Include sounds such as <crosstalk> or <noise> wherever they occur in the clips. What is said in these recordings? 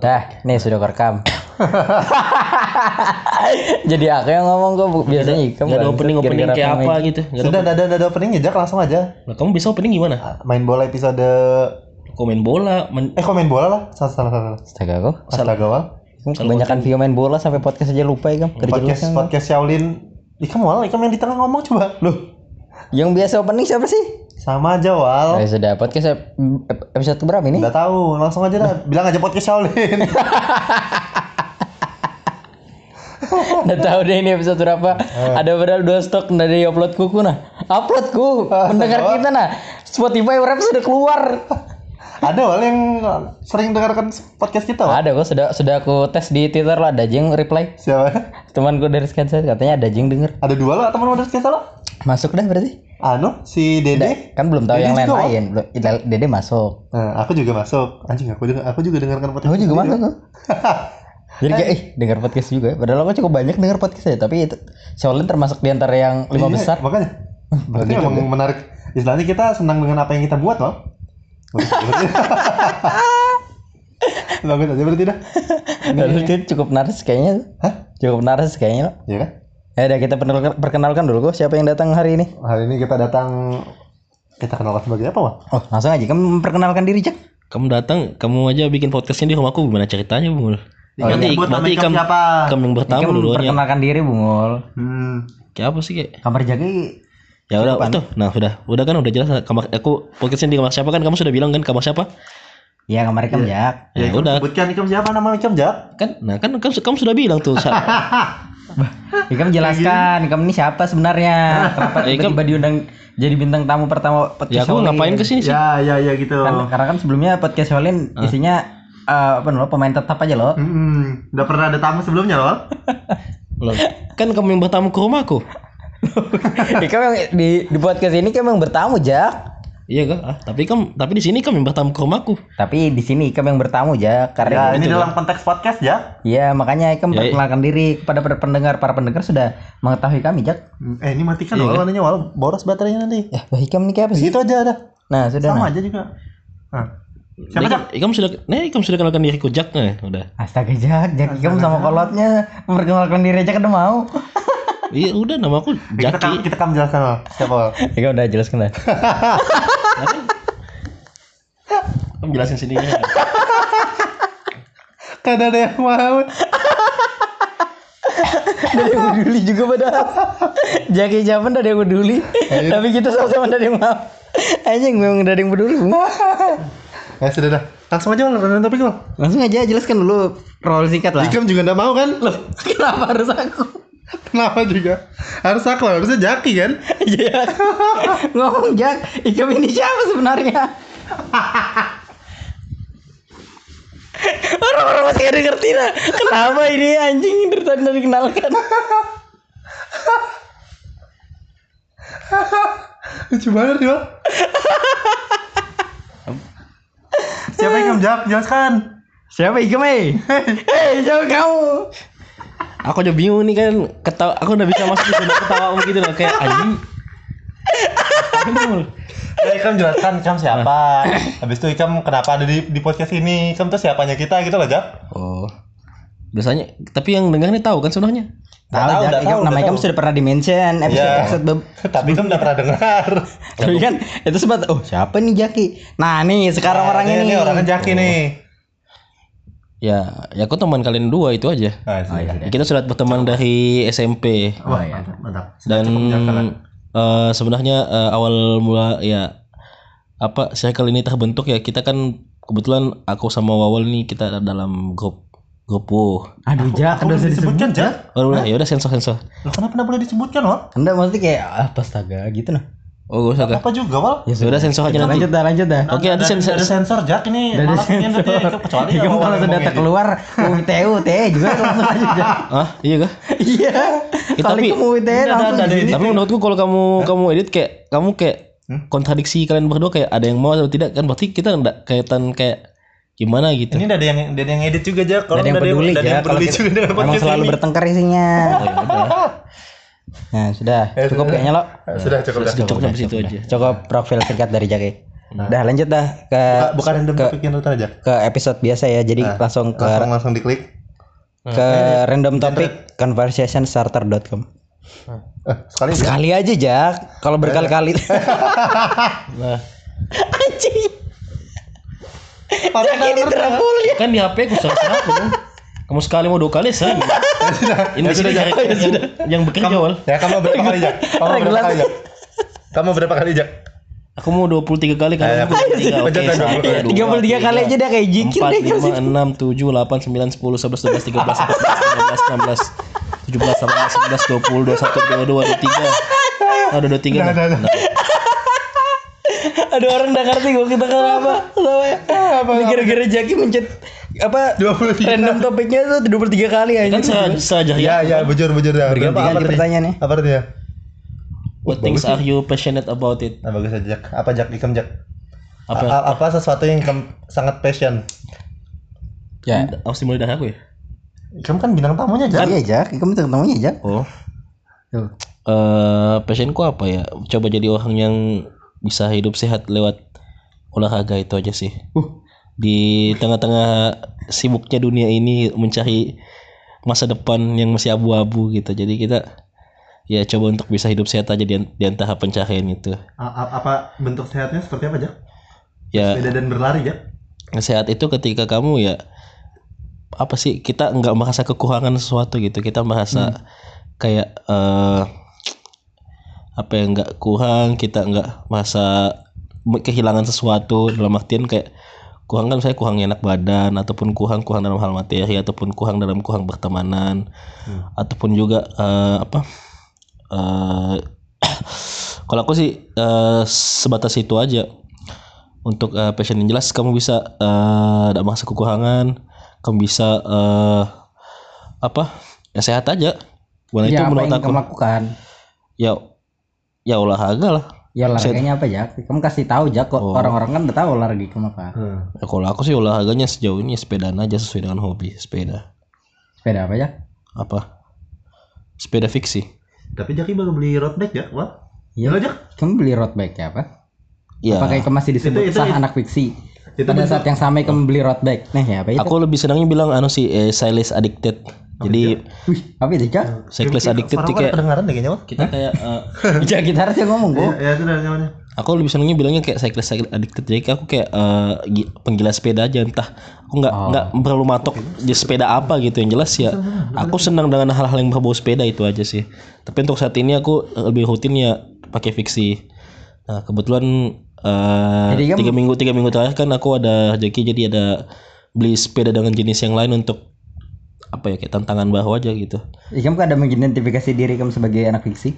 Dah, nih sudah kerekam. <laughs> Jadi aku yang ngomong kok biasanya Ikam. Gak ada bangsat, opening opening kayak apa main. gitu. Gak ada. Sudah ada ada, ada openingnya Jak langsung aja. Nah, kamu bisa opening gimana? Main bola episode Komen bola, men- eh kok main bola lah. Salah salah salah. Astaga kok. Astaga wal. Kamu Kebanyakan video main bola sampai podcast aja lupa ya, Podcast podcast Shaolin. Ikam wal, Ikam yang di tengah ngomong coba. Loh, Yang biasa opening siapa sih? Sama aja wal. Eh, sudah podcast ep- ep- episode berapa ini? Nggak tahu, langsung aja dah. Bilang aja podcast Shaolin. <laughs> Udah tahu deh ini episode berapa. Ada padahal dua stok dari upload kuku nah. Uploadku <laughs> pendengar kita nah. Spotify rap sudah keluar. <laughs> ada wal yang sering dengarkan podcast kita wal. Ada kok sudah sudah aku tes di Twitter lah ada yang reply. Siapa? Temanku dari Skanset katanya ada yang denger. Ada dua lah teman dari kita lo. Masuk dah berarti. Anu, si Dede. Kan belum tahu Dede yang juga, lain-lain. Belum- Dede masuk. Nah, aku juga masuk. Anjing, aku juga, aku juga dengarkan podcast. Aku juga masuk kok. Jadi kayak <laughs> eh dengar podcast juga. Padahal aku cukup banyak dengar podcast ya, tapi itu Shaolin termasuk di antara yang lima Iya, besar. Makanya. <laughs> Berarti memang menarik. Istilahnya kita senang dengan apa yang kita buat loh. <laughs> Bagus aja berarti dah. Itu cukup naris kayaknya. Hah? Cukup naris kayaknya. Iya kan? Ya udah kita perkenalkan, perkenalkan dulu kok siapa yang datang hari ini. Hari ini kita datang kita kenalkan sebagai apa, Wak? Oh, langsung aja kamu memperkenalkan diri, Cak. kamu datang, kamu aja bikin podcastnya di rumahku gimana ceritanya, Bung? berarti Buat berarti nama Ikam ikam, siapa? ikam yang pertama Kamu dulunya. memperkenalkan diri, Bungul. Hmm. Kayak apa sih kayak? Kamar Jaki Ya udah, tuh. Nah, udah. Udah kan udah jelas kamar aku podcastnya di kamar siapa kan kamu sudah bilang kan kamar siapa? Ya, kamar Ikam Jak. Ya, Ikam udah. Sebutkan Ikam siapa nama Ikam, Jak? Kan nah kan kamu, kamu sudah bilang tuh. <laughs> Ikam jelaskan, Ikam ini siapa sebenarnya? Kenapa <laughs> Ya, Ikam- tiba-tiba diundang jadi bintang tamu pertama podcast ya aku Shaolin? ngapain ke sini sih? Ya, ya, ya gitu. Kan, karena kan sebelumnya podcast Shaolin isinya eh, apa namanya pemain tetap aja loh. Hmm, udah pernah ada tamu sebelumnya loh. <laughs> Loh, kan kamu yang bertamu ke rumahku. <laughs> Ikam yang di, di podcast ini kan memang bertamu, Jak. Iya kan? Ah, tapi kamu tapi di sini kamu yang bertamu ke rumahku. Tapi di sini Ikam yang bertamu, Jak. Ya, Karena ini dalam konteks podcast, Jak. Iya, makanya Ikam Ya, perkenalkan diri kepada para pendengar. Para pendengar sudah mengetahui kami, Jak. Eh, ini matikan loh warnanya, Wal. Boros baterainya nanti. Ya, Bah Ikam ini kayak apa sih? Gitu aja ada. Nah, sudah. Sama Nah. aja juga. Nah. Siapa, Nih, Jak? Kamu sudah, nih kamu sudah kenalkan diriku Jack nih, udah. Astaga, Jak. Jak Ikam sama kolotnya memperkenalkan diri aja kan mau. Iya udah nama aku Kita Jaki. kita kam jelaskan Wal. Siapa? Ikam <laughs> udah jelaskan dah. <laughs> Kamu jelasin sendiri. ya. Kan ada yang mau. Ada yang peduli juga padahal. Jaki Jaman ada yang peduli. Tapi kita sama-sama ada yang mau. Anjing memang ada yang peduli. Ya sudah dah. Langsung aja renang topik Wal. Langsung aja jelaskan dulu role singkat lah. Ikam juga nggak mau kan? Loh, Kenapa harus aku? Kenapa juga? Harus aku, harusnya Jaki kan? Iya. Ngomong Jak, Ikam ini siapa sebenarnya? Orang-orang masih gak ada ngerti lah. Kenapa ini anjing dari tadi dikenalkan? Lucu banget Wal. Siapa Ikam Jak? Jelaskan. Siapa Ikam eh? Hei, siapa kamu? Aku aja bingung nih kan ketawa aku udah bisa masuk ke ketawa gitu loh kayak anjing. <laughs> Ya Ikam jelaskan Ikam siapa. Habis itu Ikam kenapa ada di, di podcast ini? Ikam tuh siapanya kita gitu loh, Jak. Oh. Biasanya tapi yang dengar nih tahu kan sebenarnya. Tahu, tahu, udah Ikam, tahu, nama udah Ikam sudah pernah di-mention episode Iya. episode Tapi Ikam udah pernah dengar. Tapi kan itu sempat oh siapa nih Jaki? Nah nih sekarang orang Nah, ini. Ini orangnya Jaki nih. Ya, ya aku teman kalian dua itu aja. Ah, iya. Ya, kita sudah berteman dari SMP Oh iya. Mantap, dan eh, sebenarnya eh, awal mula ya apa circle ini terbentuk ya kita kan kebetulan aku sama Wawal nih kita ada dalam grup grup WoW. Aduh Jak, Aku udah disebutkan, Jak. Oh udah ya udah sensor sensor. Loh, kenapa nggak boleh disebutkan, Wal? Anda maksudnya kayak ah astaga gitu nah. Oh gak usah kah? Apa juga, Wal? Ya Ya udah sensor aja nanti. Lanjut dah, lanjut dah. Oke nanti Ada- sensor. Ada sensor, Jak. Ini ada ini sensor. Kecuali Ikam kalau sudah tak keluar UTU TE juga langsung aja Jak. Ah iya kah? Iya. Ya, Kalau tapi- kamu UTE langsung. Tapi menurutku kalau kamu kamu edit kayak kamu kayak kontradiksi kalian berdua kayak ada yang mau atau tidak kan berarti kita enggak kaitan kayak gimana gitu. Ini ada yang ada yang edit juga, Jak. Kalau Ada yang peduli ada ya kalau kita podcast selalu bertengkar isinya. <laughs> Nah, sudah. Ya, Cukup sudah. kayaknya lo. Sudah cukup dah. Cukup sampai situ aja. Cukup profil singkat dari Jaki. Dah lanjut dah ke Buka- bukan random topik yang aja. ke episode biasa ya. Jadi langsung ke Langsung langsung diklik. ke random topic conversationstarter.com. Eh, sekali aja. Sekali aja Jak. Kalau berkali-kali. <laughs> Nah, Anjing. Ya. kan di HP aku salah aku. Kamu sekali mau dua kali saya. <laughs> Ini Ya sudah, yang, yang, yang bekerja wal. Ya kamu berapa kali Jak? Kamu berapa kali Jak? Kamu berapa kali Jak? Aku mau 23 kali kan. Eh, Aku 23. Oke, pencet aja, satu, pencet. dua, 33 kali aja dah kayak jikir deh. lima, enam, tujuh, delapan, sembilan, sepuluh, sebelas, dua belas, tiga belas, empat belas, lima belas, enam belas, tujuh belas, delapan belas, sembilan belas, dua puluh, dua satu, dua dua, dua tiga. Ah, udah dua tiga. Nah, nah, nah. Ada orang udah ngerti gue kita apa? Sama ya. Ini gara-gara Jaki mencet apa 23. random topiknya tuh 23 kali aja. Kan saja Ya ya. ya bujur bujur dah. Berapa- apa artinya? pertanyaannya. Apa artinya? What things are you passionate about it? Nah, bagus aja Jak. Apa Jak? Ikam Jak. Apa? A- apa sesuatu yang kamu sangat passion? Ya. Harus dimulai dari aku ya. Kamu kan bintang tamunya Jak. Iya Jak, kamu temunya Jak. Oh. Tuh. Eh, passionku apa ya? Coba jadi orang yang bisa hidup sehat lewat olahraga itu aja sih. Uh. Di tengah-tengah sibuknya dunia ini mencari masa depan yang masih abu-abu gitu. Jadi kita ya coba untuk bisa hidup sehat aja di, di antara pencarian itu. Apa bentuk sehatnya seperti apa Jak? Ya Sepeda dan berlari Jak. sehat itu ketika kamu ya apa sih kita nggak merasa kekurangan sesuatu gitu kita merasa kayak eh apa yang nggak kurang kita nggak merasa me- kehilangan sesuatu dalam artian kayak kurang kan saya kurang enak badan ataupun kurang kurang dalam hal materi ataupun kurang dalam kurang pertemanan ataupun juga eh, apa eh <coughs> kalau aku sih eh, sebatas itu aja. Untuk eh, passion yang jelas kamu bisa eh tidak merasa kekurangan kamu bisa eh apa ya sehat aja. Bukan itu Ya apa menurut aku. lakukan? ya ya olahraga lah Ya olahraganya apa Jak? Kamu kasih tahu Jak kok orang-orang kan udah tahu olahraga kamu apa. ya, kalau aku sih olahraganya sejauh ini sepedaan aja sesuai dengan hobi sepeda Sepeda apa Jak? apa sepeda fiksi Tapi Jaki baru beli road bike Jak. Wah. Iya. Jak. Kamu beli road bike ya apa? ya Apakah kamu masih disebut Itu- itu- sah itu- anak fiksi? itu Pada bentuk- saat yang sama kamu beli road bike. Nah ya apa itu? aku lebih senangnya bilang anu sih eh, cyclist addicted jadi Wih, apa itu Jak? cyclist addicted tuh kayak kedengaran deh kayaknya. Kita kayak <laughs> Jak kita harusnya ngomong kok. ya itu dari namanya. aku lebih senangnya bilangnya kayak cyclist addicted. Jadi aku kayak eh, gi- penggila sepeda aja entah. Aku nggak nggak perlu matok di sepeda apa gitu. Yang jelas ya aku senang dengan hal-hal yang berbau sepeda itu aja sih. Tapi untuk saat ini aku lebih rutin ya pakai fiksi. Nah kebetulan eh, Jadi kamu- tiga minggu tiga minggu terakhir kan aku ada jeki jadi ada beli sepeda dengan jenis yang lain untuk apa ya kayak tantangan baru aja gitu Ya, kamu ada mengidentifikasi diri kamu sebagai anak fiksi?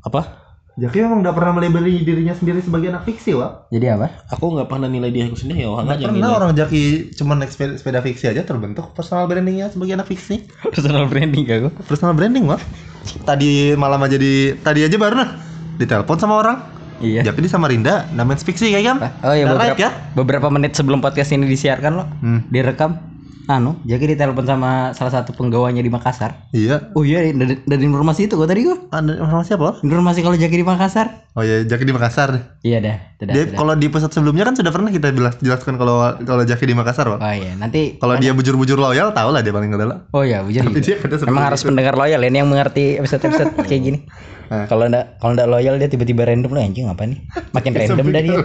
apa Jaki memang nggak pernah melabeli dirinya sendiri sebagai anak fiksi, Wah. Jadi apa? aku nggak pernah nilai diriku sendiri ya orang Nggak aja pernah nilai orang Jaki cuma naik sepeda, sepeda fiksi aja terbentuk personal brandingnya sebagai anak fiksi. <laughs> Personal branding aku. Personal branding, Wah. Tadi malam aja di tadi aja baru nah ditelepon sama orang. Iya. Jaki di Samarinda, namanya fiksi kayak kan? Oh iya Udah beberapa, right ya? beberapa menit sebelum podcast ini disiarkan loh, Hmm. direkam. Anu, jadi ditelepon sama salah satu penggawanya di Makassar. Iya. Oh iya dari, dari informasi itu kok tadi gua. Ada informasi apa? Informasi kalau Jaki di Makassar. Oh iya, Jaki di Makassar. Iya dah, dah, Dia kalau di episode sebelumnya kan sudah pernah kita jelas, jelaskan kalau kalau Jaki di Makassar, Wah. Oh iya, nanti Kalau dia bujur-bujur loyal, tau lah dia paling adalah. Oh iya, bujur. Tapi <laughs> dia juga. Memang harus pendengar loyal ini yang mengerti episode-episode kayak gini. <laughs> Nah. Kalau ndak kalau ndak loyal dia tiba-tiba random lah anjing apa nih? <laughs> Makin random dah dia.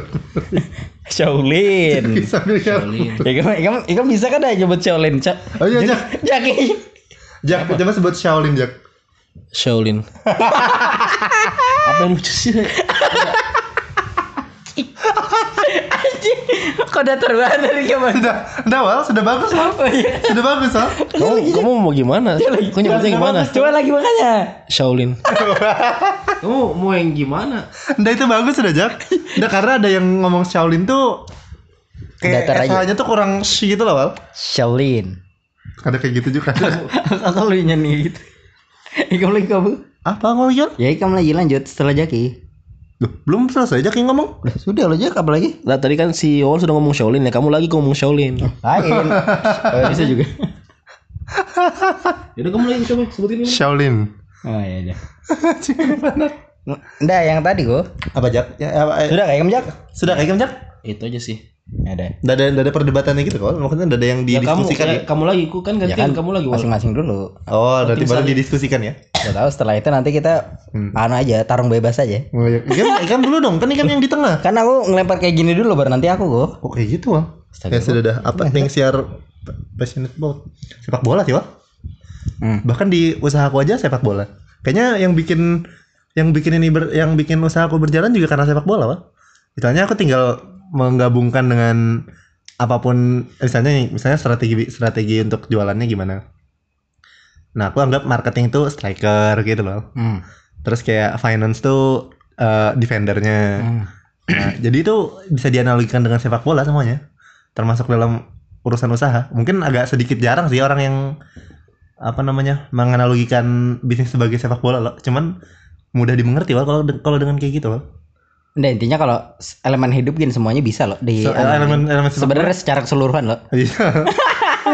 <laughs> Shaolin. Kan. ya kamu, kamu, kamu bisa kan aja buat Shaolin, Cak? Oh iya, Jak. Jaki. Jak, coba sebut Shaolin, Jak. Shaolin. <laughs> Apa yang lucu sih? Anjing. Kok udah terbang dari kamu? Sudah, sudah Wal, sudah bagus, Wal. Oh iya. Sudah bagus, Wal. Kamu, kamu mau gimana? Kau nyebutnya gimana? Coba lagi makanya. Shaolin. <laughs> kamu mau yang gimana? Nggak itu bagus sudah, Jak. Nggak karena ada yang ngomong Shaolin tuh kayak Datar aja. Tuh kurang shi gitu loh, Wal. Shaolin. Ada kayak gitu juga. Asal lu nyanyi gitu. Ikamu lagi kamu. Apa ngomong Jon? Ya kamu lagi lanjut setelah Jaki. Loh, belum selesai Jak yang ngomong. Udah sudah lo Jak apa lagi? Lah tadi kan si Wol sudah ngomong Shaolin ya, kamu lagi ngomong Shaolin. Lain. <laughs> Oh, bisa juga. Yaudah kamu lagi coba sebutin ini. Shaolin. Oh iya dah. <laughs> Nggak yang tadi kok. Apa Jak? Ya, apa, eh, Sudah kayak kamu Jak? sudah kayak Jak? itu aja sih Ada. Nggak ada nggak ada perdebatannya gitu kok. Maksudnya nggak ada yang ya kamu didiskusikan ya. ya, kamu lagi ku kan Ya gantian kan kamu lagi masing-masing dulu. Oh, berarti tim baru didiskusikan ya. Gak tahu setelah itu nanti kita Hmm. anu aja tarung bebas aja. Oh, iya. Ikam, ikam dulu dong, kan ikam yang di tengah. Kan aku ngelempar kayak gini dulu baru nanti aku kok. Oh kayak gitu. Astaga, Ya sudah dah. Apa you are passionate about? Sepak bola sih Wal. Hmm. Bahkan di usaha aku aja sepak bola. Kayaknya yang bikin yang bikin ini ber- yang bikin usaha aku berjalan juga karena sepak bola, Wal. Misalnya aku tinggal menggabungkan dengan apa pun misalnya misalnya strategi strategi untuk jualannya gimana. Nah, aku anggap marketing itu striker gitu loh. Hmm. Terus kayak finance tuh eh, defendernya. Hmm. Nah, jadi itu bisa dianalogikan dengan sepak bola semuanya. Termasuk dalam urusan usaha. Mungkin agak sedikit jarang sih orang yang apa namanya menganalogikan bisnis sebagai sepak bola loh. Cuman mudah dimengerti loh kalau kalau dengan kayak gitu loh. Udah intinya kalau elemen hidup gini semuanya bisa loh di So, anu, elemen elemen sebenarnya secara keseluruhan loh. Iya.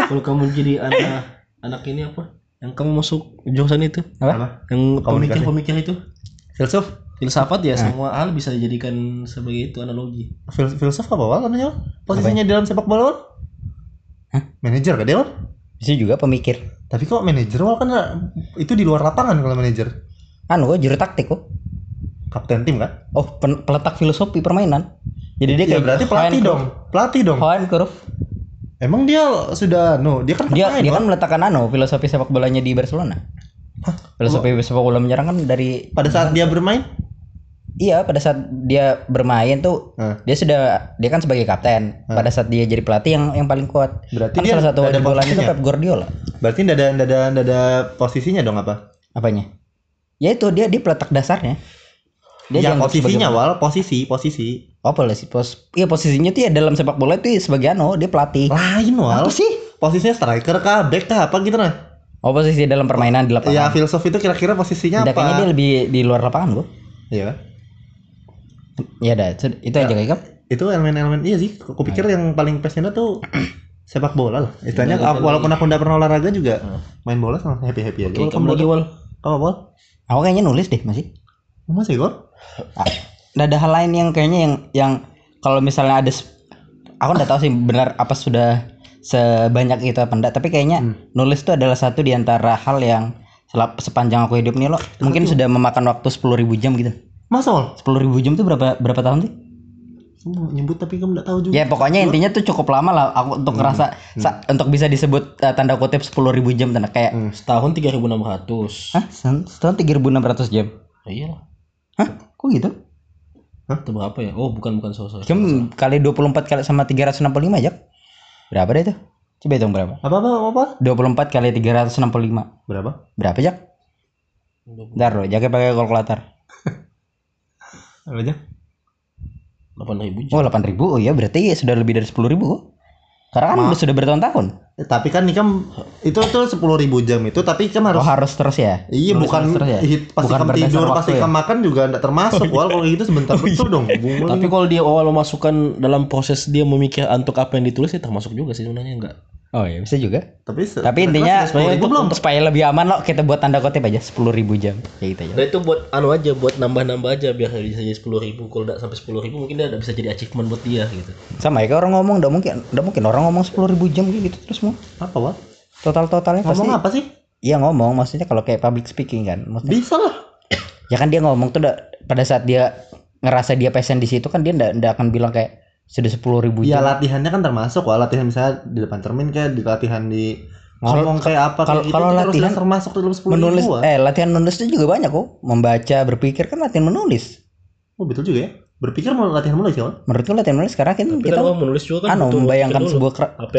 kalau kamu jadi anak anak ini apa yang kamu masuk jurusan itu Apa? Apa? yang Komunikasi. pemikir-pemikir itu Filsuf? filsafat ya semua hal bisa dijadikan sebagai itu analogi Fil- filsuf apa Wal namanya? Posisinya di dalam sepak bola Wal? Hah? Manajer kan dia Wal? Bisa juga pemikir. Tapi kok manajer Wal kan itu di luar lapangan kalau manajer. Anu kok juru taktik kok. Kapten tim kan? Oh, peletak filosofi permainan. Jadi dia Ya kayak berarti pelatih dong. Pelatih dong. Hohen Cruyff. Emang dia sudah no, dia kan Dia dia kan meletakkan anu filosofi sepak bolanya di Barcelona. Filosofi sepak bola menyerang kan dari pada saat dia bermain iya pada saat dia bermain tuh Nah. dia sudah dia kan sebagai kapten. Pada saat dia jadi pelatih yang yang paling kuat. Berarti kan dia salah satu ada jebolan itu? Pep Guardiola. berarti ada ndak ada posisinya dong apa Apanya? Ya itu dia dia peletak dasarnya. Dia ya dianggap posisinya sebagai- wal posisi posisi. Oh, posisi pos. Iya posisinya tuh ya dalam sepak bola itu sebagai anu dia pelatih. lain wal. Apa sih? posisinya striker kah back kah apa gitu nah Oh posisi dalam permainan di lapangan. ya filsuf itu kira-kira posisinya Udah, apa? kayaknya dia lebih di luar lapangan gua. iya. Ya dah, itu itu aja kayak itu elemen-elemen iya sih. Aku pikir yang paling passionate tuh <clears throat> sepak bola lah. Istilahnya Iya, aku- walaupun aku nggak pernah olahraga juga main bola sama happy happy aja. Oke kamu lagi wal. Apa bol Aku kayaknya nulis deh masih. masih gol Ah, Nggak ada hal lain yang kayaknya yang yang kalau misalnya ada aku nggak tahu sih benar apa sudah sebanyak itu apa enggak tapi kayaknya nulis itu adalah satu di antara hal yang selap, sepanjang aku hidup nih lo. Mungkin sudah memakan waktu 10.000 jam gitu. Masa wal? 10.000 jam itu berapa berapa tahun sih? Kamu nyebut tapi kamu nggak tahu juga. Ya pokoknya intinya tuh cukup lama lah aku untuk ngerasa sa- untuk bisa disebut eh, tanda kutip 10.000 jam tanda kayak setahun 3600 hah? Se- setahun 3.600 jam? Oh, iyalah hah kok gitu? Itu berapa ya? Oh bukan bukan. Sorry. jam kali 24 kali sama 365 aja berapa deh itu? Coba hitung berapa. Apa apa apa 24 kali 365 berapa? Berapa jak Bentar loh, jaga pakai kalkulator. <laughs> apa aja delapan ribu Oh, 8000. Oh iya, berarti sudah lebih dari 10000 kok. Karena kan udah sudah bertahun-tahun. Eh, tapi kan Nikam itu tuh sepuluh ribu jam itu tapi Ikam harus Oh, harus terus ya. iya Nulis bukan terus ya? hit- pas Bukan Ikam tidur pas ya? Ikam makan juga enggak termasuk wal kalau kayak gitu sebentar <laughs> betul dong Bung. tapi kalau dia awal masukkan dalam proses dia memikir untuk apa yang ditulis ya termasuk juga sih sebenarnya enggak Oh iya, bisa juga. tapi Tapi intinya sebenarnya untuk, belum untuk supaya lebih aman loh, kita buat tanda kutip aja 10000 jam. Ya gitu aja. Nah itu buat anu aja, buat nambah-nambah aja biar bisa jadi sepuluh ribu. Kalau tidak sampai sepuluh ribu mungkin dia bisa jadi achievement buat dia gitu. Sama ya kayak orang ngomong udah mungkin udah mungkin orang ngomong 10000 jam kayak gitu terus mau. apa wal Total-totalnya pasti. ngomong apa sih Iya ngomong, maksudnya kalau kayak public speaking kan. Maksudnya, bisa lah ya kan dia ngomong tuh udah, pada saat dia ngerasa dia passion di situ kan dia ndak akan bilang kayak sudah 10000 ya jam. latihannya kan termasuk wal latihan misalnya di depan cermin kayak di latihan di ngomong kayak apa kalau- gitu kalau latihan termasuk dalam sepuluh menulis ribu eh latihan menulis itu juga banyak kok membaca berpikir kan latihan menulis oh betul juga ya berpikir mau latihan menulis ya menurutku latihan menulis karena kan Tapi kita kan menulis juga kan anu membayangkan dulu. sebuah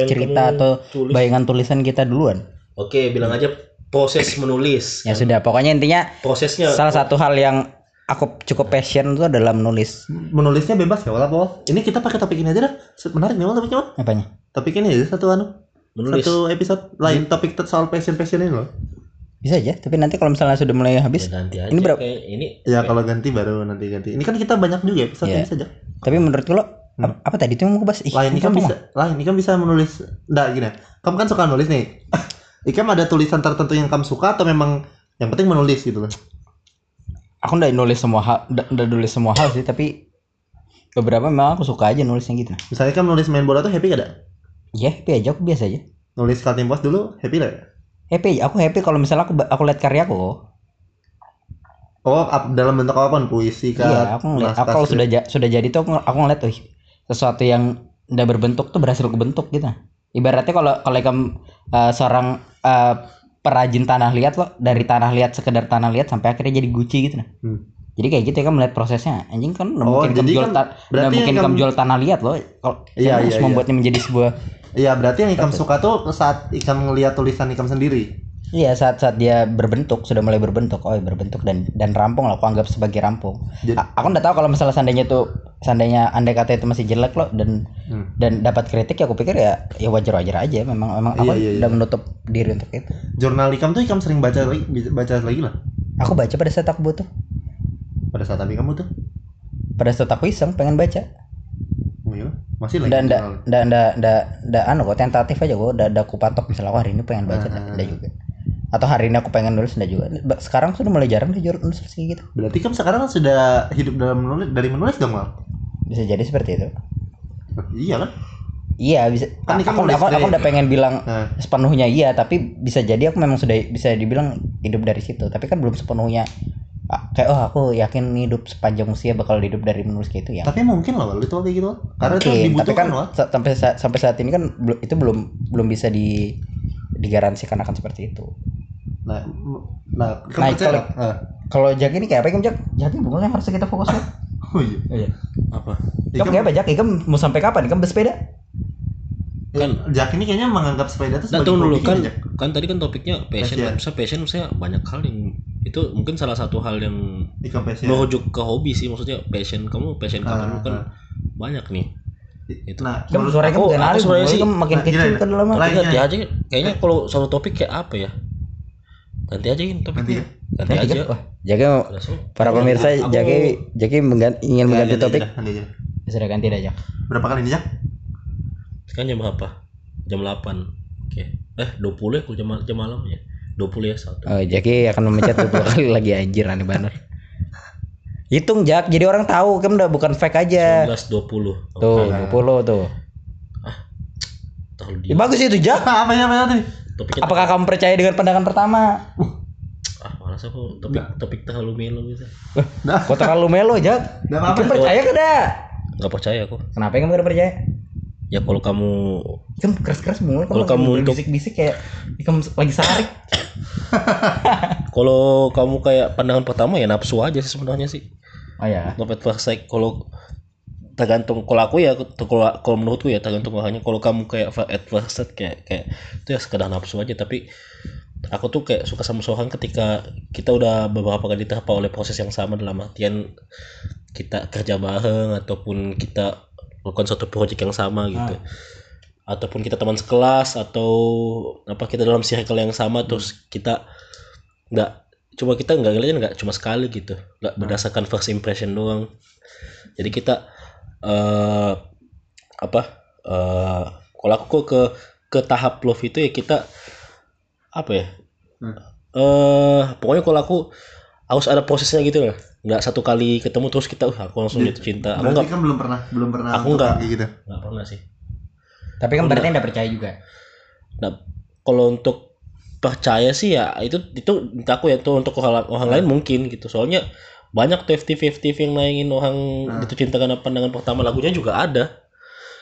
cerita atau tulis? bayangan tulisan kita duluan Oke, bilang aja proses menulis. ya sudah pokoknya intinya Prosesnya salah satu hal yang aku cukup passion itu adalah menulis. Menulisnya bebas ya wal apa Wal? ini kita pakai topik ini aja dah. Menarik nih topiknya wal apanya? Topik ini aja satu anu. Menulis. satu episode. Lain topik soal passion passion ini loh. Bisa aja tapi nanti kalau misalnya sudah mulai habis Ya, nanti aja. Ini berapa- ini. Ya kalau ganti baru nanti ganti. Ini kan kita banyak juga episode Iya. ini saja. Tapi menurut lo apa, apa tadi itu yang mau bahas Ih, lain apa bisa. Lain Ikam bisa menulis. Enggak gini. Kamu kan suka nulis nih. <laughs> Ikam ada tulisan tertentu yang kamu suka atau memang yang penting menulis gitu loh aku ndak nulis semua hal ndak nulis semua hal sih tapi beberapa memang aku suka aja nulisnya gitu Misalnya kan nulis main bola tuh happy gak ada? ya happy aja aku biasa aja Nulis scouting post dulu happy gak? happy aja. aku happy kalau misalnya aku aku lihat karyaku Oh, dalam bentuk apa pun puisi kah? iya aku ngeliat aku kalau sudah ja- sudah jadi tuh aku, aku ngeliat tuh sesuatu yang udah berbentuk tuh berhasil kebentuk gitu ibaratnya kalau kalau ikam eh, seorang eh, perajin tanah liat loh dari tanah liat sekedar tanah liat sampai akhirnya jadi guci gitu nah Hmm. jadi kayak gitu ya kan melihat prosesnya anjing kan nggak Oh, mungkin kamu jadi jual kan nggak mungkin kamu kamu- jual tanah liat loh kalau Iya, harus iya, iya. membuatnya menjadi sebuah Iya, berarti yang Ikam suka tuh saat Ikam ngeliat tulisan Ikam sendiri. Iya saat saat dia berbentuk sudah mulai berbentuk oh berbentuk dan dan rampung lah aku anggap sebagai rampung. Jadi- aku nggak tahu kalau misalnya seandainya tuh seandainya andai kata itu masih jelek loh dan Hmm. dan dapat kritik ya aku pikir ya ya wajar wajar aja memang memang aku Iya, iya, iya. udah menutup diri untuk itu. Jurnal Ikam tuh Ikam sering baca lagi, baca lagi lah. Aku baca pada saat aku butuh Pada saat tapi kamu tuh. pada saat aku iseng pengen baca. Oh iya, masih lagi. Ndak jurnal. ndak ndak ndak ndak anu kok tentatif aja kok udah ada aku patok misalnya "Wah, hari ini pengen baca Ah, ndak ah, ndak juga. Atau hari ini aku pengen nulis ndak juga. Sekarang sudah mulai jarang deh nulis kayak gitu. Berarti Ikam sekarang sudah hidup dalam menulis dari menulis dong, Mal? Bisa jadi seperti itu. Iya kan? Iya bisa. Kan kan aku, aku, aku dari- udah pengen bilang Nah, sepenuhnya iya, tapi bisa jadi aku memang sudah bisa dibilang hidup dari situ. Tapi kan belum sepenuhnya kayak oh aku yakin hidup sepanjang usia bakal hidup dari menulis kayak itu ya. tapi mungkin loh itu kayak gitu. Karena itu Mungkin, tapi dibutuhkan kan Wal. sa- sampai saat, sampai saat ini kan itu belum belum bisa di digaransikan akan seperti itu. Nah, nah, Nah, kalau-? Nah. Kalau Jak ini kayak apa Ikam Jak? Jak ini bukan yang harus kita fokus kan? Oh iya. Iya. Apa? Ikam kayak Jak? Ikam mau sampai kapan? Ikam bersepeda? Kan Jack ini kayaknya menganggap sepeda itu sebagai dulu hobi kan Jack. kan tadi kan topiknya passion. Passion. kan. Passion misalnya banyak hal yang itu mungkin salah satu hal yang merujuk ke hobi sih maksudnya passion kamu passion Ah, kamu kan ah. banyak nih. Itu. Nah, Ikam menurut suara Ikam aku- bukan aku alih, sebenarnya sih- makin nah, kecil kan lama. Ganti Lainnya. aja kayaknya kalau satu topik kayak apa ya? Ganti aja ini Nanti topiknya. ya. Ganti Nanti aja. Jak, wah, Jaki so. para pemirsa Jaki Jaki menggan- ingin Ya, mengganti ganti topik. aja, ganti aja. Sudah ganti dah Jak. Berapa kali ini Jack? Sekarang jam berapa? Jam 8. Oke. Eh, 20 ya kalau jam, jam malam ya. 20 ya satu. Oh, Jaki akan memecat 20 <laughs> kali lagi anjir aneh banget. Hitung Jak, jadi orang tahu kan udah bukan fake aja. 19 20. Tuh, 20 tuh. Terlalu Ya, dia. bagus itu Jak. <laughs> apa ya apa tadi? Topiknya Apakah kamu percaya dengan pandangan pertama? Ah malas aku topik topik terlalu melo gitu. Nah, Kok terlalu melo Jak? Nggak apa-apa. Percaya kan dah? Nggak percaya aku. Kenapa kamu gak percaya? Ya kalau kamu Kan keras-keras mulai Kalau kamu untuk- bisik-bisik kayak kamu lagi sarik. <laughs> kalau kamu kayak pandangan pertama ya nafsu aja sih sebenarnya sih. Oh ya. First sight kalau tergantung kalau aku ya kalau kalau menurutku ya tergantung orangnya kalau kamu kayak at first kayak kayak itu ya sekedar nafsu aja tapi aku tuh kayak suka sama seorang ketika kita udah beberapa kali terpapar oleh proses yang sama dalam artian kita kerja bareng ataupun kita lakukan suatu proyek yang sama gitu. Ataupun kita teman sekelas atau apa kita dalam circle yang sama terus kita nggak cuma kita nggak ngeliatnya nggak cuma sekali gitu. Nggak berdasarkan first impression doang. Jadi kita eh apa eh kalau aku ke ke tahap love itu ya kita apa ya Hmm. eh pokoknya kalau aku harus ada prosesnya gitu lah nggak satu kali ketemu terus kita uh, aku langsung jatuh cinta aku berarti nggak kan belum pernah belum pernah Aku untuk nggak. kayak gitu. nggak pernah sih Tapi kan berarti enggak percaya juga. Nah, kalau untuk percaya sih ya itu itu entah aku ya itu untuk orang, orang lain mungkin gitu. Soalnya banyak tuh FTV FTV yang nayangin orang Nah. itu cinta karena pandangan pertama lagunya juga ada.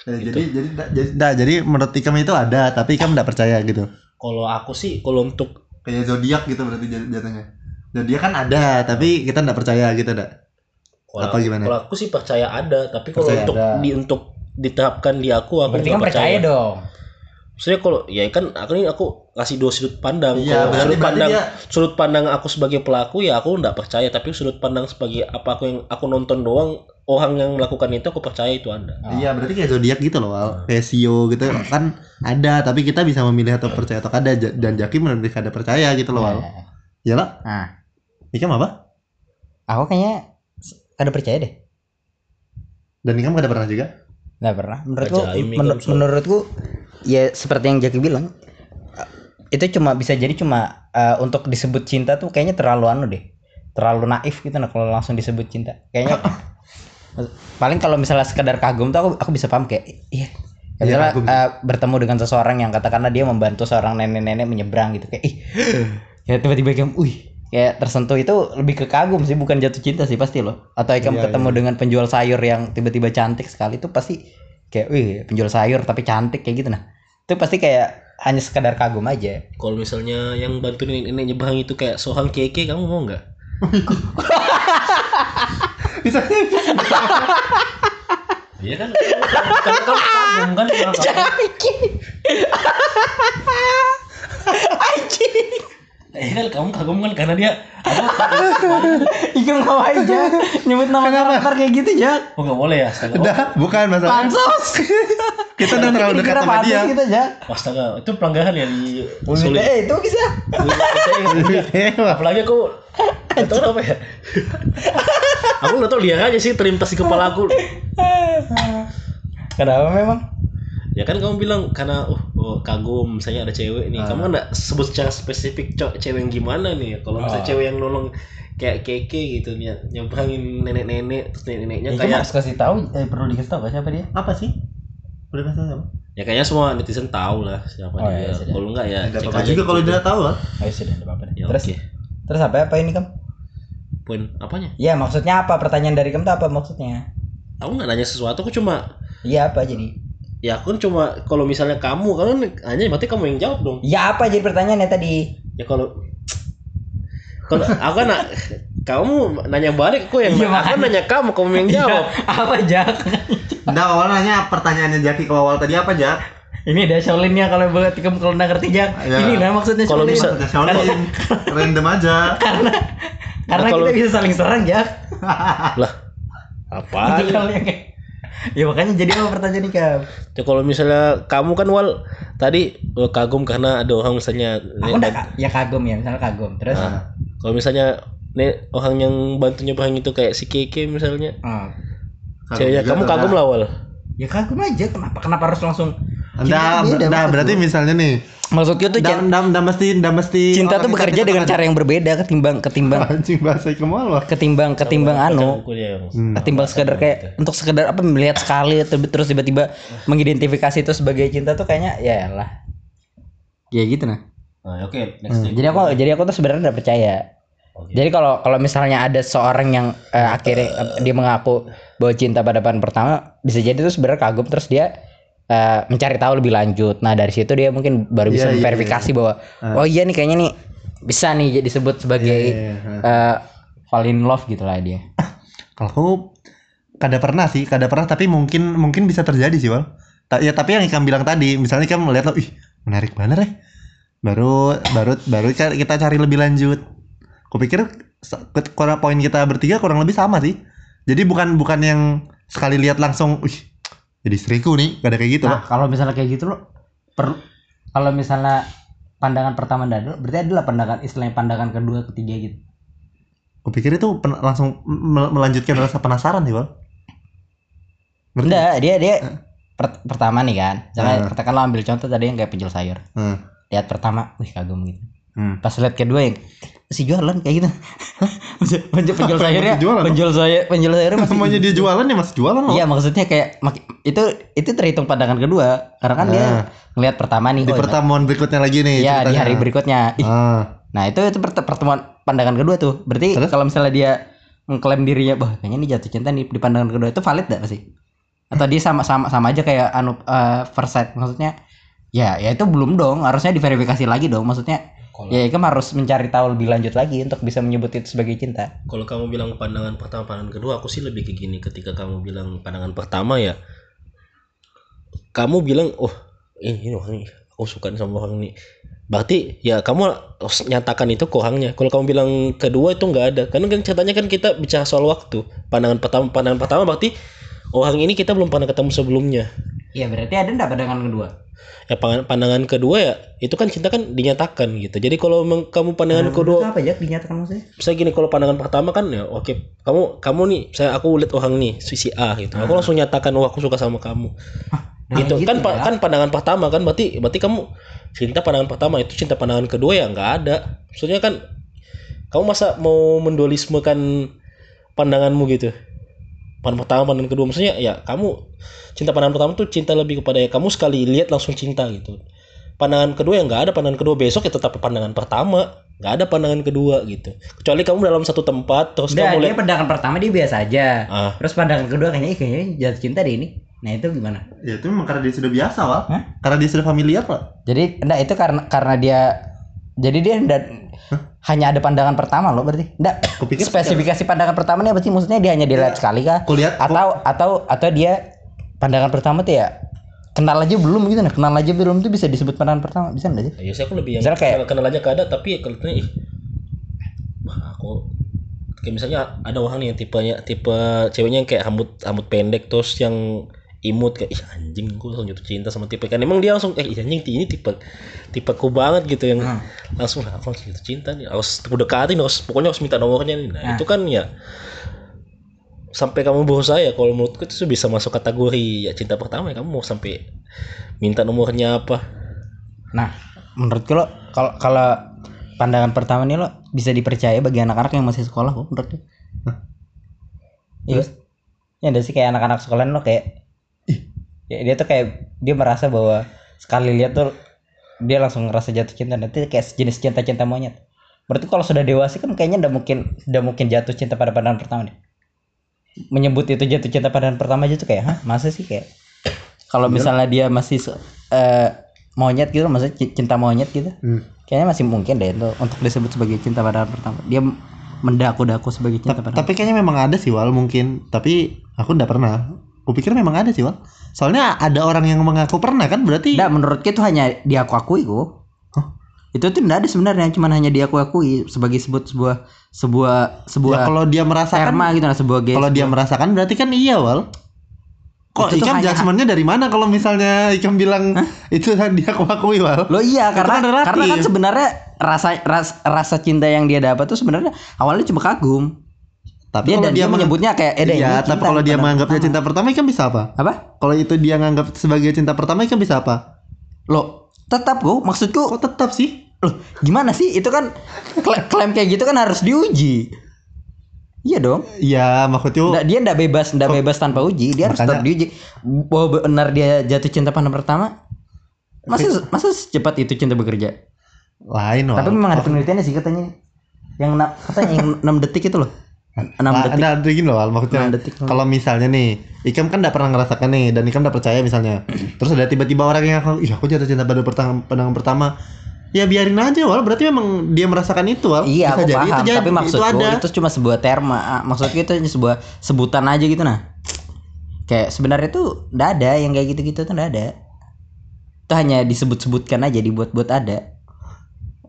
Ya, Gitu. Jadi jadi jadi, nah, jadi menurut Ikam itu ada tapi Ikam nggak percaya gitu. Kalau aku sih kalau untuk Kayak zodiak gitu berarti jat- jatuhnya. Zodiak kan ada tapi kita nggak percaya gitu kalau, Apa gimana? kalau aku sih percaya ada, tapi kalau Percaya untuk ada. di untuk diterapkan di aku aku Berarti nggak kan percaya dong. Maksudnya kalau ya kan aku ini aku kasih dua sudut pandang. Iya, Kalau berarti- sudut berarti pandang dia- sudut pandang aku sebagai pelaku ya aku nggak percaya, tapi sudut pandang sebagai apa aku yang aku nonton doang orang yang melakukan itu aku percaya itu ada. Ah. Iya berarti kayak zodiak gitu loh Wal. Kayak Sio gitu kan ada tapi kita bisa memilih atau percaya atau kada Ja- dan Jaki memilih kada percaya gitu loh Wal. Nah, Ya lah. Nah, Ikam apa? aku kayaknya ada percaya deh. Dan Ikam kada pernah juga? Nggak pernah. Menurutku, Ajaib, men- Ikam, soal- menurutku ya seperti yang Jaki bilang, eh, itu cuma bisa jadi cuma eh, untuk disebut cinta tuh kayaknya terlalu anu deh, terlalu naif gitu nah kalau langsung disebut cinta. Kayaknya <laughs> paling kalau misalnya sekedar kagum tuh aku aku bisa paham kayak iya Ya, Iya, misalnya kagum. eh, bertemu dengan seseorang yang katakanlah dia membantu seorang nenek-nenek menyeberang gitu kayak ih ya tiba-tiba kayak wih kayak tersentuh itu lebih ke kagum sih bukan jatuh cinta sih pasti loh. Atau kamu Iya, ketemu dengan penjual sayur yang tiba-tiba cantik sekali itu pasti kayak wih penjual sayur tapi cantik kayak gitu. Nah itu pasti kayak hanya sekedar kagum aja. Kalau misalnya yang bantu nenek nenek nyebrang itu kayak sohang keke, kamu mau nggak? <laughs> Bisa Iya kan? Karena kamu kagum kan sama kamu. Eh kan kamu kagum kan karena dia Ikan <laughs> mau aja nyebut nama karakter kayak gitu ya Oh nggak boleh ya astaga. Oh, Udah, bukan masalah. pansos Kita udah terlalu dekat sama dia. gitu aja astaga, itu pelanggaran ya di Sulit. Eh itu bisa ingat dia. Apalagi aku nggak tahu apa ya. aku nggak tahu lihat aja sih terlintas di kepala aku. Kenapa memang? Ya kan kamu bilang karena oh, oh, kagum misalnya ada cewek nih. Kamu kan nggak sebut secara spesifik cowok cewek yang gimana nih. Kalau misalnya cewek yang nolong kayak keke gitu nih nyebrangin nenek-nenek terus nenek-neneknya Ya, kayak harus kasih tahu, eh, perlu dikasih tahu siapa dia? Apa sih? Udah kasih tahu. ya kayaknya semua netizen tahu lah siapa Oh, iya, dia. sudah. Kalau enggak ya Enggak apa-apa juga kalau Google. dia tahu lah. Oh sudah, ada apa-apa. Ya, terus, oke. terus apa apa ini kamu? Poin apanya? Ya maksudnya apa? Pertanyaan dari kamu tuh apa maksudnya? Aku nggak nanya sesuatu, aku cuma Iya apa jadi? Ya aku kan cuma kalau misalnya kamu kan hanya berarti kamu yang jawab dong. Ya apa jadi pertanyaannya tadi? Ya kalau kalau aku kan na- kamu nanya balik aku yang Iya, aku makanya. nanya kamu kamu yang jawab. <laughs> apa Jak? Udah awal nanya pertanyaannya Jaki ke awal tadi apa Jak? ini ada Shaolin-nya kalau buat kamu kalau nggak ngerti Jak. Ya. Ini lah maksudnya Kalau Shaolin. bisa- Udah Shaolin, random aja. karena karena Nah, kalau- kita bisa saling serang Jak. <laughs> lah apa? Itu kalau yang kayak- Ya makanya jadi apa pertanyaan ini kamu? Ya kalau misalnya kamu kan wal tadi oh, kagum karena ada orang misalnya Aku udah ka- ya kagum ya, misalnya kagum. Terus Nah, kalau misalnya nih orang yang bantu nyebrang itu kayak si Keke misalnya. ah, Ceweknya kamu kagum lah wal. ya kagum aja. Kenapa kenapa harus langsung dah maksud berarti misalnya nih, Maksudku tuh dah, dah, dah mesti, dah mesti. cinta tuh bekerja dengan cara yang berbeda ketimbang ketimbang <laughs> Anjing bahasa kemal loh. ketimbang ketimbang anu Hmm. ketimbang sekedar kayak untuk sekedar apa melihat sekali ter- terus tiba-tiba mengidentifikasi itu sebagai cinta tuh kayaknya ya lah ya gitu nah Nah, oke, next Hmm, jadi aku jadi aku tuh sebenarnya udah percaya Oke. jadi kalau kalau misalnya ada seorang yang eh, akhirnya eh, dia mengaku bahwa cinta pada pandangan pertama bisa jadi tuh sebenarnya kagum terus dia eh, mencari tahu lebih lanjut nah dari situ dia mungkin baru bisa Iya, iya, memverifikasi bahwa oh iya nih kayaknya nih bisa nih jadi disebut sebagai Iya, iya, iya. eh, fall in love gitu lah dia Kalau aku kada pernah sih, kada pernah tapi mungkin mungkin bisa terjadi sih, Wal. Ta- ya tapi yang Ikam bilang tadi, misalnya Ikam melihat lo, ih menarik banget ya. Baru baru baru kita cari lebih lanjut. Kupikir kurang poin kita bertiga kurang lebih sama sih. Jadi bukan bukan yang sekali lihat langsung, ih jadi istriku nih, kada kayak gitu. Nah, kalau misalnya kayak gitu lo perlu kalau misalnya pandangan pertama ada, berarti adalah pandangan istilahnya pandangan kedua, ketiga gitu. Kupikir itu pen- langsung mel- melanjutkan rasa penasaran sih. Ngerti? Enggak, dia dia per- pertama nih kan. Misalnya Hmm. katakanlah ambil contoh tadi yang kayak penjual sayur. Hmm. Lihat pertama, wih kagum gitu. Hmm. Pas lihat kedua yang masih jualan kayak gitu. <laughs> <laughs> penjual, penjual sayurnya, jualan, penjual sayur, penjual sayurnya masih Namanya dia jualan ya masih jualan loh. Iya, maksudnya kayak itu itu terhitung pandangan kedua karena kan dia Nah. ngelihat pertama nih. Di oh, pertemuan berikutnya lagi nih. Iya, di hari berikutnya. Ah. Nah itu itu pert- pertemuan pandangan kedua tuh. Berarti kalau misalnya dia mengklaim dirinya, wah kayaknya ini jatuh cinta nih di pandangan kedua itu valid gak sih? Atau dia sama sama sama aja kayak anu eh, first sight maksudnya? Ya ya itu belum dong. Harusnya diverifikasi lagi dong. Maksudnya Kalau- ya Ikam harus mencari tahu lebih lanjut lagi untuk bisa menyebut itu sebagai cinta. Kalau kamu bilang pandangan pertama, pandangan kedua, aku sih lebih kayak gini. Ketika kamu bilang pandangan pertama ya, kamu bilang, oh ini, ini orang ini, aku suka sama orang ini. Berarti ya kamu harus nyatakan itu ke orangnya. Kalau kamu bilang kedua itu nggak ada. Karena kan ceritanya kan kita bicara soal waktu. Pandangan pertama, pandangan pertama berarti orang ini kita belum pernah ketemu sebelumnya. Iya berarti ada enggak pandangan kedua? Ya pandangan, pandangan kedua ya itu kan cinta kan dinyatakan gitu. Jadi kalau kamu pandangan kedua Itu apa ya dinyatakan maksudnya? saya gini kalau pandangan pertama kan ya oke kamu kamu nih saya aku lihat orang nih si si A gitu aku langsung nyatakan oh aku suka sama kamu nah, gitu, gitu kan ya. kan pandangan pertama kan berarti berarti kamu cinta pandangan pertama itu cinta pandangan kedua ya nggak ada maksudnya kan kamu masa mau mendualismekan pandanganmu gitu pandangan pertama pandangan kedua maksudnya ya kamu cinta pandangan pertama tuh cinta lebih kepada ya kamu sekali lihat langsung cinta gitu pandangan kedua yang nggak ada pandangan kedua besok ya tetap pandangan pertama nggak ada pandangan kedua gitu kecuali kamu dalam satu tempat terus Udah, kamu dia lihat pandangan pertama dia biasa aja. Ah. Terus pandangan kedua kayaknya, "Ih, kayaknya jatuh cinta deh ini. Nah itu gimana? Ya itu memang karena dia sudah biasa, Wal. Hah? Karena dia sudah familiar, Pak. Jadi enggak itu karena karena dia jadi dia hanya ada pandangan pertama loh berarti. Enggak. Kupikir spesifikasi pandangan pertama ini apa sih? Maksudnya dia hanya dilihat sekali kah? Kulihat Atau atau atau dia pandangan pertama tuh ya kenal aja belum gitu nah. Kenal aja belum tuh bisa disebut pandangan pertama. Bisa enggak sih? ya sih aku lebih yang Misalnya kayak- kenal, aja keadaan tapi ya kalau ih wah, aku kayak misalnya ada orang nih yang tipenya tipe ceweknya yang kayak rambut rambut pendek terus yang imut kayak ih anjing gue langsung jatuh cinta sama tipe kan emang dia langsung eh anjing ini tipe tipe ku banget gitu yang Hmm. langsung "Nah, aku langsung jatuh cinta nih harus dekatin harus pokoknya harus minta nomornya nih nah Ah. itu kan ya sampai kamu berusaha ya kalau menurutku itu bisa masuk kategori ya cinta pertama ya kamu mau sampai minta nomornya apa Nah, menurutku lo kalau kalau pandangan pertama nih lo bisa dipercaya bagi anak-anak yang masih sekolah kok menurut lo. Iya. Ya ada sih kayak anak-anak sekolah lo kayak ya, dia tuh kayak dia merasa bahwa sekali lihat tuh dia langsung ngerasa jatuh cinta nanti kayak jenis cinta-cinta monyet. Berarti kalau sudah dewasa kan kayaknya udah mungkin udah mungkin jatuh cinta pada pandangan pertama deh. Menyebut itu jatuh cinta pandangan pertama aja tuh kayak, hah masa sih kayak kalau misalnya dia masih eh, monyet gitu, maksudnya ci- cinta monyet gitu, Hmm. kayaknya masih mungkin deh itu untuk disebut sebagai cinta pandangan pertama. Dia mendaku-daku sebagai cinta pandangan. Tapi kayaknya memang ada sih, Wal, mungkin. Tapi aku enggak pernah. Kupikir memang ada sih, Wal. Soalnya ada orang yang mengaku pernah kan, berarti Enggak, menurutku itu hanya diaku-akui kok. Hah? Itu tuh enggak ada sebenarnya, cuman hanya diaku-akui sebagai sebut sebuah sebuah ya sebuah kalau dia merasakan terma gitu nah, sebuah kalau dia merasakan berarti kan iya, Wal. Kok Itu Ikam hanya- judgementnya dari mana kalau misalnya Ikam bilang itu <laughs> kan dia aku akui, Wal? Lo iya Itu karena kan karena kan sebenarnya rasa ras, rasa cinta yang dia dapat tuh sebenarnya awalnya cuma kagum. Tapi Dia kalau dia dia menyebutnya kayak eh Iya, tapi kalau dia menganggapnya cinta pertama Ikam bisa apa? apa? Kalau itu dia nganggap sebagai cinta pertama Ikam bisa apa? Lo tetap kok maksudku Kok tetap sih? Loh, gimana sih? Itu kan kla- klaim kayak gitu kan harus diuji. Iya dong. Iya, maksudnya Nggak, dia ndak bebas, ndak bebas tanpa uji. Dia harus tetap diuji. Bahwa benar dia jatuh cinta pandang pertama. Masa masa secepat itu cinta bekerja? lain. Tapi memang ada penelitiannya sih katanya. Yang katanya yang <laughs> 6 detik itu loh. 6 Lah, detik. ada ada gini loh, maksudnya Enam detik. kalau misalnya nih, Ikam kan tidak pernah ngerasakan nih dan Ikam tidak percaya misalnya. <clears throat> Terus ada tiba-tiba orang yang aku, ih aku jatuh cinta pada pertama pandangan pertama. Ya biarin aja, Wal. Berarti memang dia merasakan itu, Wal. Iya, aku jadi. paham. Itu jadi, tapi maksudku itu itu, cuma sebuah terma. Ah, Maksudku itu hanya sebuah sebutan aja gitu nah. Kayak sebenarnya tuh ndak ada yang kayak gitu-gitu tuh ndak ada. Itu hanya disebut-sebutkan aja, dibuat-buat ada.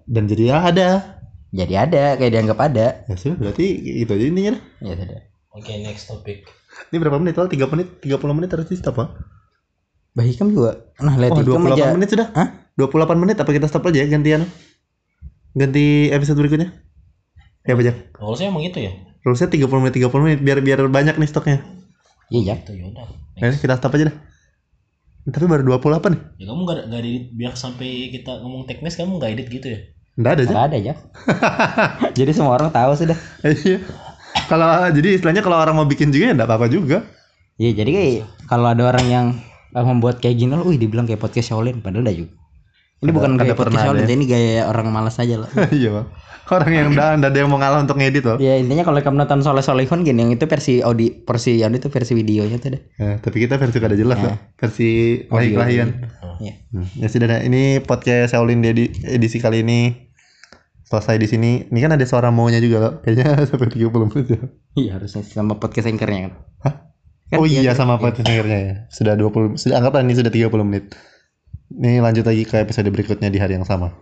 Dan jadi ya ada. Jadi ada, kayak dianggap ada. Ya sudah, berarti itu aja intinya. dah. Ya sudah. oke next topic Ini berapa menit, Wal? 3 menit, 30 menit harus di stop, Wal. Bah Hikam juga. Nah, lihat Oh, Hikam 28 aja. menit sudah. Hah? 28 menit apa kita stop aja ya gantian? Ganti episode berikutnya. Ya, Bajak. kalau saya emang gitu ya Rulesnya 30 menit 30 menit biar biar banyak nih stoknya. Iya, ya. itu yaudah Nah, kita stop aja dah. Tapi baru 28 nih. ya kamu nggak nggak edit biar sampai kita ngomong teknis kamu nggak edit gitu ya Enggak ada. Nggak ada ya. <laughs> Jadi semua orang tahu sudah. Iya. Kalau jadi istilahnya kalau orang mau bikin juga ya enggak apa-apa juga. Iya, jadi kayak kalau ada orang yang eh, membuat kayak gini loh, wih dibilang kayak podcast Shaolin padahal enggak juga. Ini Kada- bukan kayak podcast Shaolin, ada. ini gaya orang malas aja loh. <laughs> Iya, Bang. Orang yang udah enggak ada yang mau ngalah untuk ngedit loh. ya intinya kalau kamu nonton Soleh Solihun gini yang itu versi audio versi yang itu versi videonya tuh deh. Ya, tapi kita versi kada jelas loh. Versi lahir-lahiran. Iya. Hmm. Ya sudah dah. Ini podcast Shaolin di edisi kali ini selesai di sini. Ini kan ada suara maunya juga loh. Kayaknya <laughs> sampai 30 menit ya. Iya harusnya sama podcast anchornya kan. Hah? Kan oh iya, iya sama podcast akhirnya ya. Sudah 20 sudah anggaplah ini sudah 30 menit. Ini lanjut lagi ke episode berikutnya di hari yang sama.